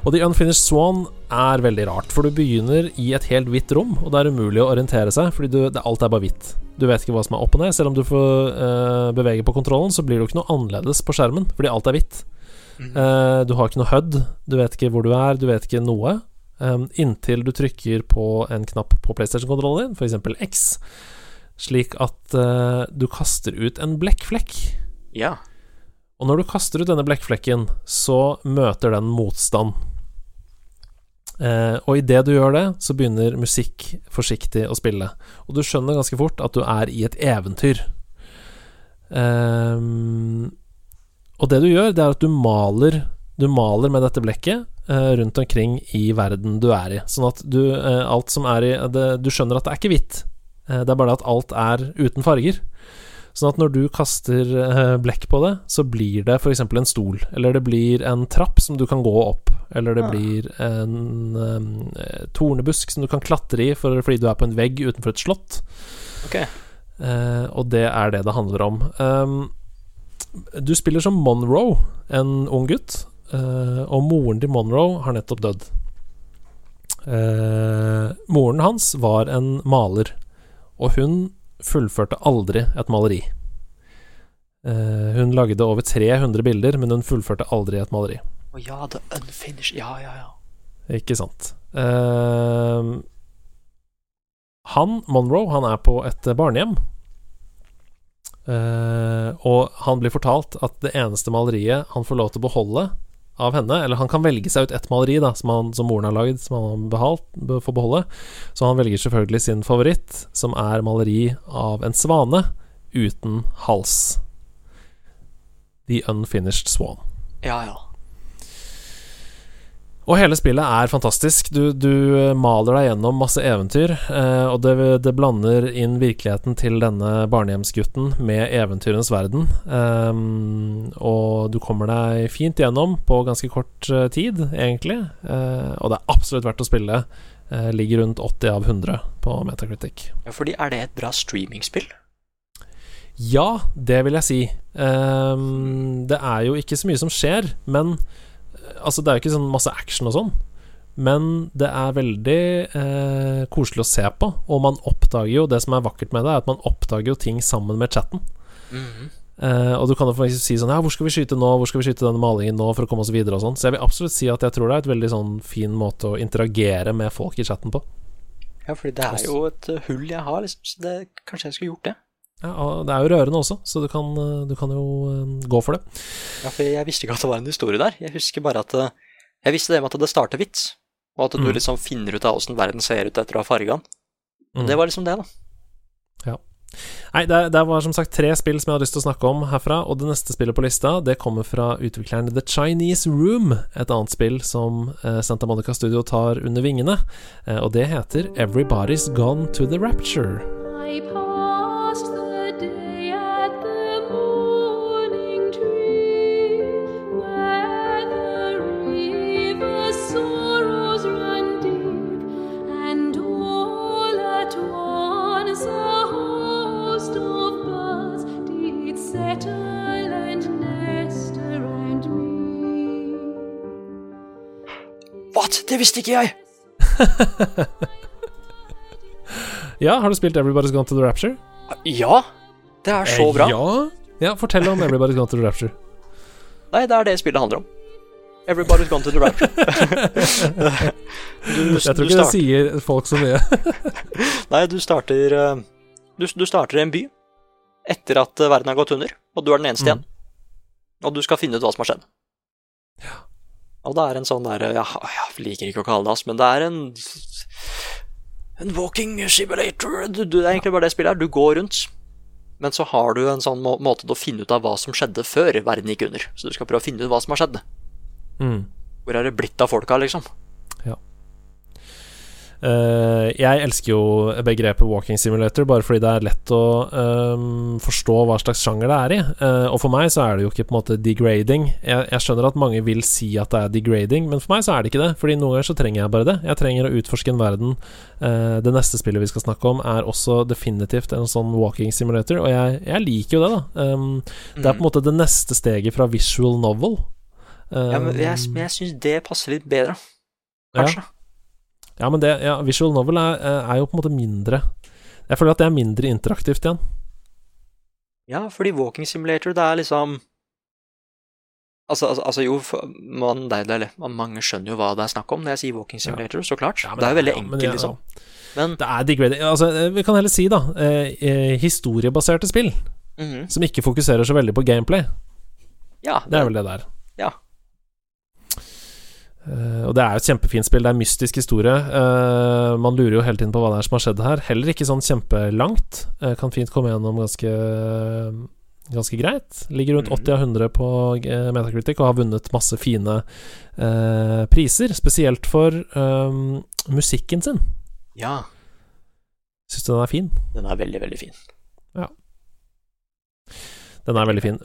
S1: og The Unfinished Swan er veldig rart, for du begynner i et helt hvitt rom, og det er umulig å orientere seg, fordi du, det, alt er bare hvitt. Du vet ikke hva som er opp og ned. Selv om du får uh, bevege på kontrollen, så blir det jo ikke noe annerledes på skjermen, fordi alt er hvitt. Uh, du har ikke noe HUD, du vet ikke hvor du er, du vet ikke noe. Um, inntil du trykker på en knapp på PlayStation-kontrollen din, f.eks. X, slik at uh, du kaster ut en blekkflekk.
S2: Ja.
S1: Og når du kaster ut denne blekkflekken, så møter den motstand. Uh, og idet du gjør det, så begynner musikk forsiktig å spille. Og du skjønner ganske fort at du er i et eventyr. Um, og det du gjør, det er at du maler Du maler med dette blekket eh, rundt omkring i verden du er i. Sånn at du, eh, alt som er i det, Du skjønner at det er ikke hvitt. Eh, det er bare det at alt er uten farger. Sånn at når du kaster eh, blekk på det, så blir det f.eks. en stol. Eller det blir en trapp som du kan gå opp. Eller det ja. blir en eh, tornebusk som du kan klatre i for, fordi du er på en vegg utenfor et slott.
S2: Okay.
S1: Eh, og det er det det handler om. Um, du spiller som Monroe, en ung gutt, uh, og moren til Monroe har nettopp dødd. Uh, moren hans var en maler, og hun fullførte aldri et maleri. Uh, hun lagde over 300 bilder, men hun fullførte aldri et maleri.
S2: Å oh, ja, the unfinished Ja, ja, ja.
S1: Ikke sant. han, Monroe, han er på et barnehjem Uh, og han blir fortalt at det eneste maleriet han får lov til å beholde av henne Eller han kan velge seg ut ett maleri da som, han, som moren har lagd, som han behalt, får beholde. Så han velger selvfølgelig sin favoritt, som er maleri av en svane uten hals. The Unfinished Swan.
S2: Ja, ja.
S1: Og hele spillet er fantastisk. Du, du maler deg gjennom masse eventyr, eh, og det, det, blander inn virkeligheten til denne barnehjemsgutten med eventyrenes verden. Um, og du kommer deg fint gjennom på ganske kort uh, tid, egentlig. Uh, og det er absolutt verdt å spille. Uh, ligger rundt 80 av 100 på Metacritic.
S2: Ja, fordi er det et bra streamingspill?
S1: Ja, det vil jeg si. Um, det er jo ikke så mye som skjer, men Altså, det er jo ikke sånn masse action og sånn, men det er veldig eh, koselig å se på. Og man oppdager jo Det som er vakkert med det, er at man oppdager jo ting sammen med chatten. Mm -hmm. eh, og du kan jo faktisk si sånn Ja, hvor skal vi skyte nå? Hvor skal vi skyte denne malingen nå? For å komme oss videre og sånn. Så jeg vil absolutt si at jeg tror det er et veldig sånn fin måte å interagere med folk i chatten på.
S2: Ja, fordi det er jo et hull jeg har, liksom, så det, kanskje jeg skulle gjort det.
S1: Ja, Det er jo rørende også, så du kan, du kan, jo eh, gå for det.
S2: Ja, for Jeg visste ikke at det var en historie der. Jeg husker bare at eh, Jeg visste det med at det starter hvitt, og at du mm. liksom finner ut av åssen verden ser ut etter å ha farga den. Mm. Det var liksom det, da.
S1: Ja. Nei, det, det, var som sagt tre spill som jeg hadde lyst til å snakke om herfra, og det neste spillet på lista Det kommer fra utvikleren The Chinese Room, et annet spill som eh, Santa Monica Studio tar under vingene, eh, og det heter Everybody's Gone to the Rapture.
S2: What? Det visste ikke jeg!
S1: Ja, har du spilt Everybody's Gone to the Rapture?
S2: Ja! Det er så bra.
S1: Eh, Ja. ja, fortell om Everybody's Gone to the Rapture.
S2: Nei, det er det spillet handler om. Everybody's gone to the rapture. du,
S1: Jeg tror ikke det sier folk så mye.
S2: Nei, du starter eh, du, du starter i en by etter at eh, verden har gått under, og du er den eneste
S1: Mm.
S2: igjen. Og du skal finne ut hva som har skjedd. Og det er en sånn der ja, Jeg liker ikke å kalle det ass, men det er en En walking simulator. Du, du, det er egentlig bare det spillet her. Du går rundt, men så har du en sånn må måte til å finne ut av hva som skjedde før verden gikk under. Så du skal prøve å finne ut hva som har skjedd.
S1: Mm.
S2: Hvor er det blitt av folka, liksom?
S1: Eh, jeg elsker jo begrepet walking simulator bare fordi det er lett å ehm, forstå hva slags sjanger det er i. Eh, og for meg så er det jo ikke på en måte degrading. Jeg, jeg skjønner at mange vil si at det er degrading, men for meg så er det ikke det. Fordi noen ganger så trenger jeg bare det. Jeg trenger å utforske en verden. Eh, det neste spillet vi skal snakke om, er også definitivt en sånn walking simulator, og jeg, jeg liker jo det, da. Um, det er på en måte det neste steget fra visual novel.
S2: Ja, men jeg,
S1: Um,
S2: men jeg syns det passer litt bedre, kanskje.
S1: Ja, men det, ja, visual novel er, er jo på en måte mindre Jeg føler at det er mindre interaktivt igjen.
S2: Ja, fordi walking simulator, det er liksom Altså, altså, altså jo, man, det det, mange skjønner jo hva det er snakk om når jeg sier walking simulator, så klart.
S1: Ja,
S2: det er jo veldig
S1: ja,
S2: enkelt,
S1: ja,
S2: liksom. Men
S1: Det er degrading Altså, eh, vi kan heller si, da, eh, eh, historiebaserte spill
S2: mhm,
S1: som ikke fokuserer så veldig på gameplay.
S2: Ja,
S1: Det er vel det der. Eh, og det er jo et kjempefint spill. Det er en mystisk historie. Uh, man lurer jo hele tiden på hva det er som har skjedd her. Heller ikke sånn kjempelangt. Uh, kan fint komme gjennom ganske Ganske greit. Ligger rundt
S2: Mhm.
S1: 80 av 100 på Metacritic og har vunnet masse fine priser. Spesielt for um, musikken sin.
S2: ja.
S1: Syns du den er fin?
S2: Den er veldig, veldig fin. Ja.
S1: Den er veldig fin.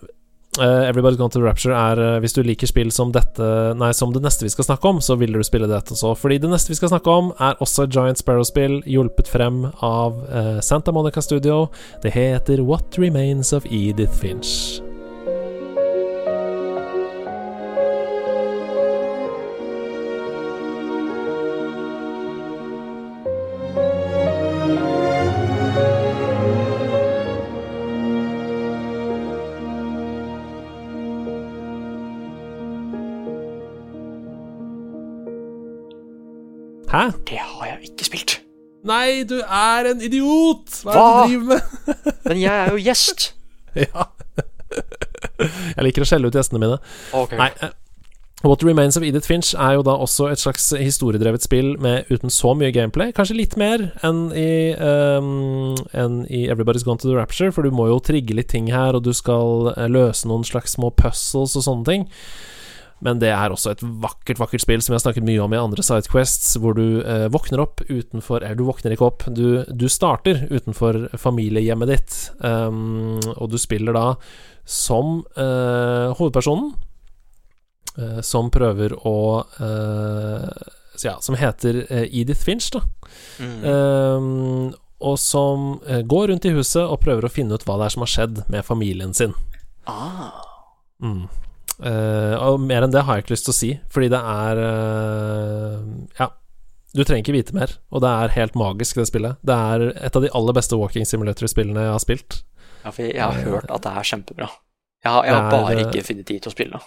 S1: Uh, Everybody's Gone to the Rapture er uh, Hvis du liker spill som dette Nei, som det neste vi skal snakke om, så vil du spille dette også. Fordi det neste vi skal snakke om, er også et Giant Sparrow-spill, hjulpet frem av uh, Santa Monica Studio. Det heter What Remains of Edith Finch. Hæ?
S2: Det har jeg ikke spilt.
S1: Nei, du er en idiot! Hva er det du driver med?
S2: Men jeg er jo gjest.
S1: ja. Jeg liker å skjelle ut gjestene mine.
S2: Ok.
S1: Nei, eh, What Remains of Edith Finch er jo da også et slags historiedrevet spill med uten så mye gameplay. Kanskje litt mer enn i, um, enn i Everybody's Gone to the Rapture, for du må jo trigge litt ting her, og du skal eh, løse noen slags små puzzles og sånne ting. Men det er også et vakkert, vakkert spill som jeg har snakket mye om i andre Sidequests, hvor du eh, våkner opp utenfor Eller du våkner ikke opp, du, du starter utenfor familiehjemmet ditt, um, og du spiller da som eh, hovedpersonen, eh, som prøver å eh, Ja, som heter eh, Edith Finch, da.
S2: Mm.
S1: Um, og som eh, går rundt i huset og prøver å finne ut hva det er som har skjedd med familien sin.
S2: Ah.
S1: Mm. Eh, og mer enn det har jeg ikke lyst til å si, fordi det er uh, Ja. Du trenger ikke vite mer, og det er helt magisk, det spillet. Det er et av de aller beste walking simulator-spillene jeg har spilt.
S2: Ja, for jeg har hørt at det er kjempebra. Jeg har, jeg har
S1: er,
S2: bare
S1: eh,
S2: ikke funnet tid til å spille.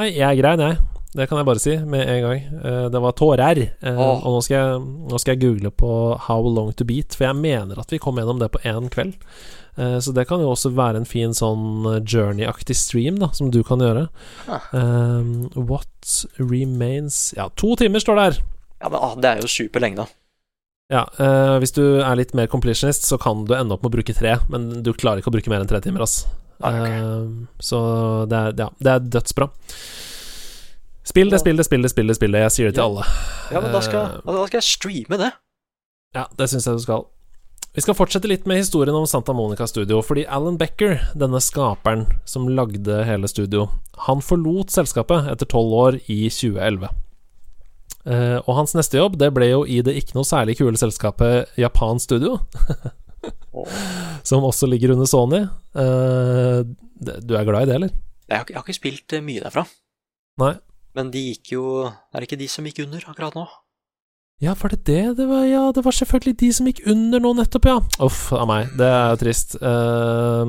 S1: Nei, jeg er grein, jeg. Det kan jeg bare si med en gang. Eh, det var tårer.
S2: Oh.
S1: Og nå skal, jeg, nå skal jeg google på How long to beat, for jeg mener at vi kom gjennom det på én kveld. Eh, så det kan jo også være en fin sånn journey-aktig stream, da, som du kan gjøre.
S2: Ah.
S1: Um, what remains Ja, to timer står det her.
S2: Ja, men ah, Det er jo superlenge, da.
S1: Ja, eh, hvis du er litt mer completionist, så kan du ende opp med å bruke tre, men du klarer ikke å bruke mer enn tre timer, ass.
S2: Ah, ok.
S1: Eh, så det er, ja, det er dødsbra. Spill det, spill det, spill det, spill det, spill det. Jeg sier det til
S2: Ja.
S1: alle.
S2: Ja, men da skal,
S1: Eh,
S2: da skal jeg streame det.
S1: Ja, det syns jeg du skal. Vi skal fortsette litt med historien om Santa Monica Studio, fordi Alan Becker, denne skaperen som lagde hele studio, han forlot selskapet etter tolv år i 2011. Eh, og hans neste jobb, det ble jo i det ikke noe særlig kule selskapet Japan Studio, som også ligger under Sony. Eh, du er glad i det, eller?
S2: Jeg har, ikke- jeg har ikke spilt mye derfra.
S1: Nei.
S2: Men de gikk jo Er det ikke de som gikk under akkurat nå?
S1: Ja, var det det? Det var, ja, det var selvfølgelig de som gikk under nå nettopp, ja. Uff a meg, det er trist. Uh,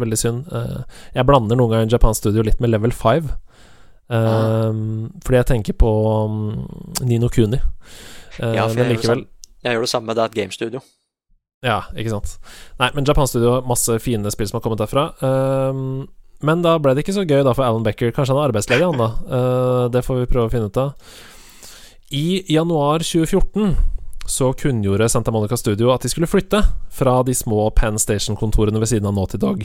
S1: veldig synd. Uh, jeg blander noen ganger Japan Studio litt med Level 5. Uh, ah. Fordi jeg tenker på um, Nino Kuni.
S2: ja, for jeg, likevel, gjør jeg gjør det samme med That Game Studio.
S1: Ja, ikke sant. Nei, men Japan Studio, masse fine spill som har kommet derfra. Men da ble det ikke så gøy da for Alan Becker. Kanskje han er arbeidsledig, han da. det får vi prøve å finne ut av. I januar 2014 så kunngjorde Santa Monica Studio at de skulle flytte fra de små Penn Station-kontorene ved siden av Naughty Dog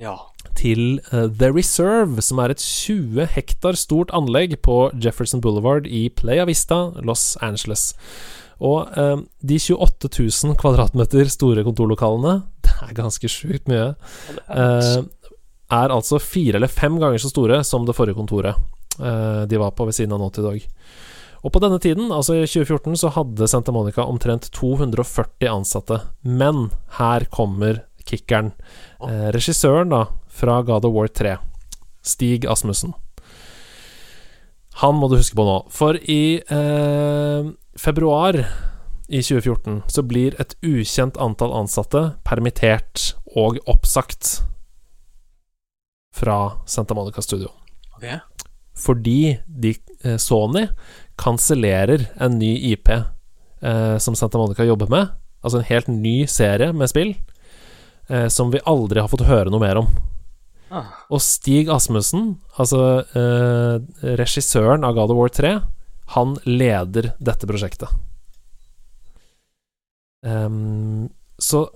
S2: ja.
S1: til uh, The Reserve, som er et 20 hektar stort anlegg på Jefferson Boulevard i Playa Vista, Los Angeles. Og uh, de 28 000 kvadratmeter store kontorlokalene, det er ganske sjukt mye, uh, er altså fire eller fem ganger så store som det forrige kontoret de var på ved siden av Naughty Dog. Og på denne tiden, altså i 2014, så hadde Santa Monica omtrent 240 ansatte. Men her kommer kickeren. Eh, regissøren da, fra God of War 3, Stig Asmussen. Han må du huske på nå. For i eh, februar i 2014 så blir et ukjent antall ansatte permittert og oppsagt fra Santa Monica Studio.
S2: Okay.
S1: Fordi de, eh, Sony kansellerer en ny IP eh, som Santa Monica jobber med. Altså en helt ny serie med spill eh, som vi aldri har fått høre noe mer om. Ah. Og Stig Asmussen, altså eh, regissøren av God of War 3, han leder dette prosjektet. Um, så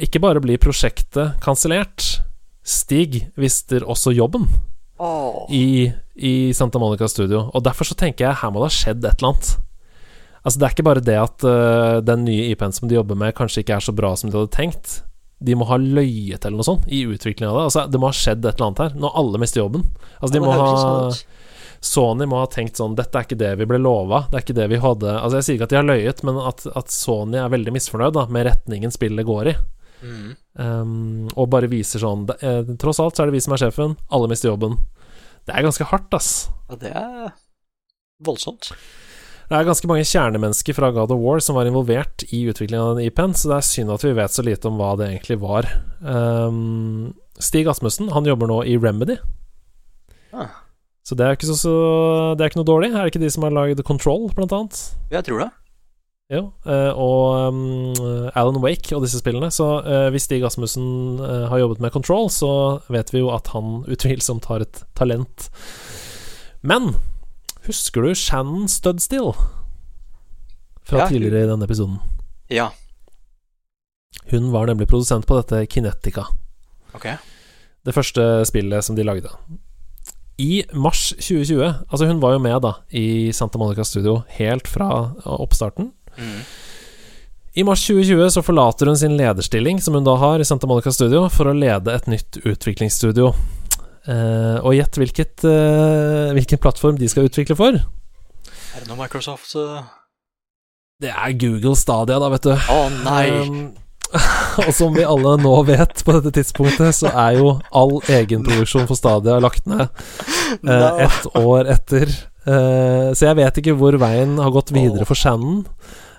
S1: ikke bare blir prosjektet kansellert, Stig mister også jobben
S2: oh.
S1: i, i, Santa Monica Studio. Og derfor så tenker jeg her må det ha skjedd et eller annet. Altså Det er ikke bare det at uh, den nye IP-en som de jobber med, kanskje ikke er så bra som de hadde tenkt. De må ha løyet eller noe sånt i utviklingen av det. Altså Det må ha skjedd et eller annet her, når alle mister jobben. Altså de må ha Sony må ha tenkt sånn Dette er ikke det vi ble lova. Det er ikke det vi hadde Altså Jeg sier ikke at de har løyet, men at, at Sony er veldig misfornøyd da med retningen spillet går i. Mm. Um, og bare viser sånn eh, Tross alt så er det vi som er sjefen. Alle mister jobben. Det er ganske hardt, ass.
S2: Ja, det er voldsomt.
S1: Det er ganske mange kjernemennesker fra God of War som var involvert i utviklingen av den IP-en, så det er synd at vi vet så lite om hva det egentlig var. Um, Stig Asmussen, han jobber nå i Remedy.
S2: Ah.
S1: Så det er ikke, så, så, det er ikke noe dårlig. Er det ikke de som har lagd Control, blant annet?
S2: Jeg tror det.
S1: Jo, uh, og um, Alan Wake og disse spillene. Så uh, hvis Stig Asmussen uh, har jobbet med Control, så vet vi jo at han utvilsomt har et talent. Men husker du Shannon Studstill fra ja, tidligere i denne episoden?
S2: Ja.
S1: Hun var nemlig produsent på dette Kinetica.
S2: Okay.
S1: Det første spillet som de lagde. I mars 2020 Altså, hun var jo med da i Santa Monica Studio helt fra oppstarten.
S2: Mm.
S1: I mars 2020 så forlater hun sin lederstilling, som hun da har i Santa Monica Studio, for å lede et nytt utviklingsstudio. Eh, og gjett hvilket, eh, hvilken plattform de skal utvikle for?
S2: Er det noe Microsoft uh...
S1: Det er Google Stadia, da, vet du.
S2: Å oh, nei! Um,
S1: og som vi alle nå vet på dette tidspunktet, så er jo all egenproduksjon for Stadia lagt ned eh, ett år etter Uh, så jeg vet ikke hvor veien har gått videre for Shannon.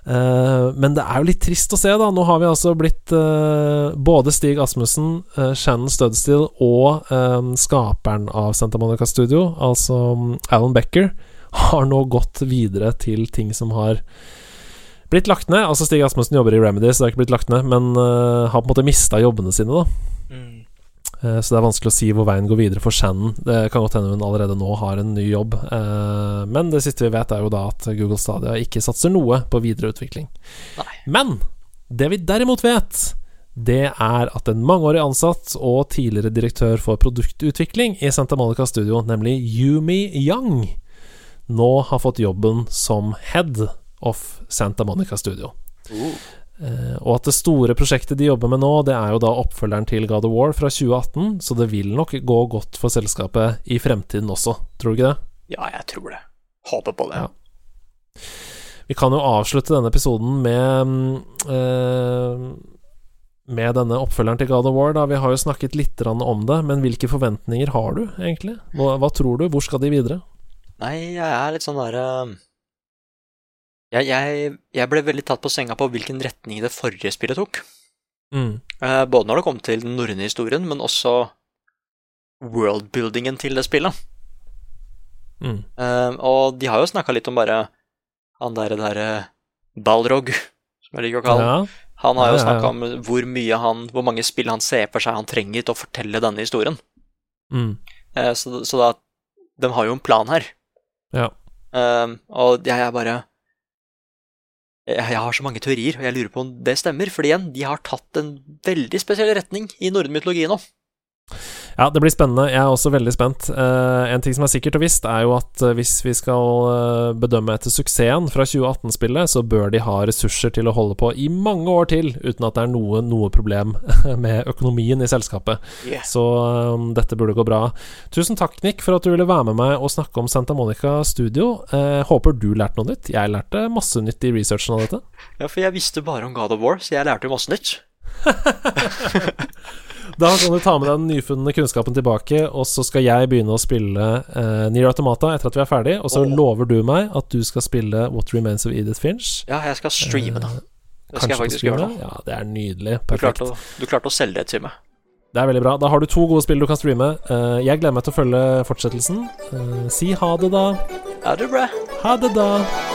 S1: Uh, men det er jo litt trist å se, da. Nå har vi altså blitt uh, både Stig Asmussen, Shannon Studstill og skaperen av Santa Monica Studio, altså um, Alan Becker, har nå gått videre til ting som har blitt lagt ned. Altså Stig Asmussen jobber i Remedy, så det har ikke blitt lagt ned, men har på en måte mista jobbene sine, da. Eh, så det er vanskelig å si hvor veien går videre for Shannon. Det kan godt hende hun allerede nå har en ny jobb. Eh, men det siste vi vet, er jo da at Google Stadia ikke satser noe på videreutvikling.
S2: Nei.
S1: Men det vi derimot vet, det er at en mangeårig ansatt og tidligere direktør for produktutvikling i Santa Monica Studio, nemlig Yumi Young, nå har fått jobben som head of Santa Monica Studio.
S2: Uh.
S1: Uh, og at det store prosjektet de jobber med nå, det er jo da oppfølgeren til God of War fra 2018, så det vil nok gå godt for selskapet i fremtiden også, tror du ikke det?
S2: Ja, jeg tror det. Håper på det.
S1: Ja. Vi kan jo avslutte denne episoden med uh, Med denne oppfølgeren til God of War, da. Vi har jo snakket litt om det, men hvilke forventninger har du, egentlig? Hva, hva tror du? Hvor skal de videre?
S2: Nei, jeg er litt sånn derre jeg, jeg, jeg ble veldig tatt på senga på hvilken retning det forrige spillet tok.
S1: Mm.
S2: Uh, både når det kom til den norrøne historien, men også worldbuildingen til det spillet.
S1: Mm.
S2: Uh, og de har jo snakka litt om bare han derre derre Balrog, som jeg liker å kalle han.
S1: Ja.
S2: Han har jo snakka om hvor mye han Hvor mange spill han ser for seg han trenger til å fortelle denne historien.
S1: Mm.
S2: Eh, så, så da De har jo en plan her.
S1: Ja.
S2: Og jeg er bare jeg, jeg har så mange teorier, og jeg lurer på om det stemmer. For igjen, de har tatt en veldig spesiell retning i norrøn mytologi nå.
S1: Ja, det blir spennende. Jeg er også veldig spent. Uh, en ting som er sikkert og visst, er jo at eh, hvis vi skal eh, bedømme etter suksessen fra 2018-spillet, så bør de ha ressurser til å holde på i mange år til, uten at det er noe, noe problem med økonomien i selskapet. Så um, dette burde gå bra. Tusen takk, Nick, for at du ville være med meg og snakke om Santa Monica Studio. Uh, håper du lærte noe nytt. Jeg lærte masse nytt i researchen av dette.
S2: Ja, for jeg visste bare om God of War, så jeg lærte masse nytt.
S1: Da kan du ta med deg den nyfunne kunnskapen tilbake, og så skal jeg begynne å spille uh, Nier Automata etter at vi er ferdig, og så
S2: oh.
S1: lover du meg at du skal spille What Remains of Edith Finch.
S2: Ja, jeg skal streame da. Det skal
S1: Kanskje
S2: jeg faktisk gjøre.
S1: Ja, det er nydelig.
S2: Du
S1: Perfekt.
S2: klarte, å, du klarte å selge det til meg.
S1: Det er veldig bra. Da har du to gode spill du kan streame. Uh, jeg gleder meg til å følge fortsettelsen. Uh, si ha det, da.
S2: Ha det bra?
S1: Ha det, da.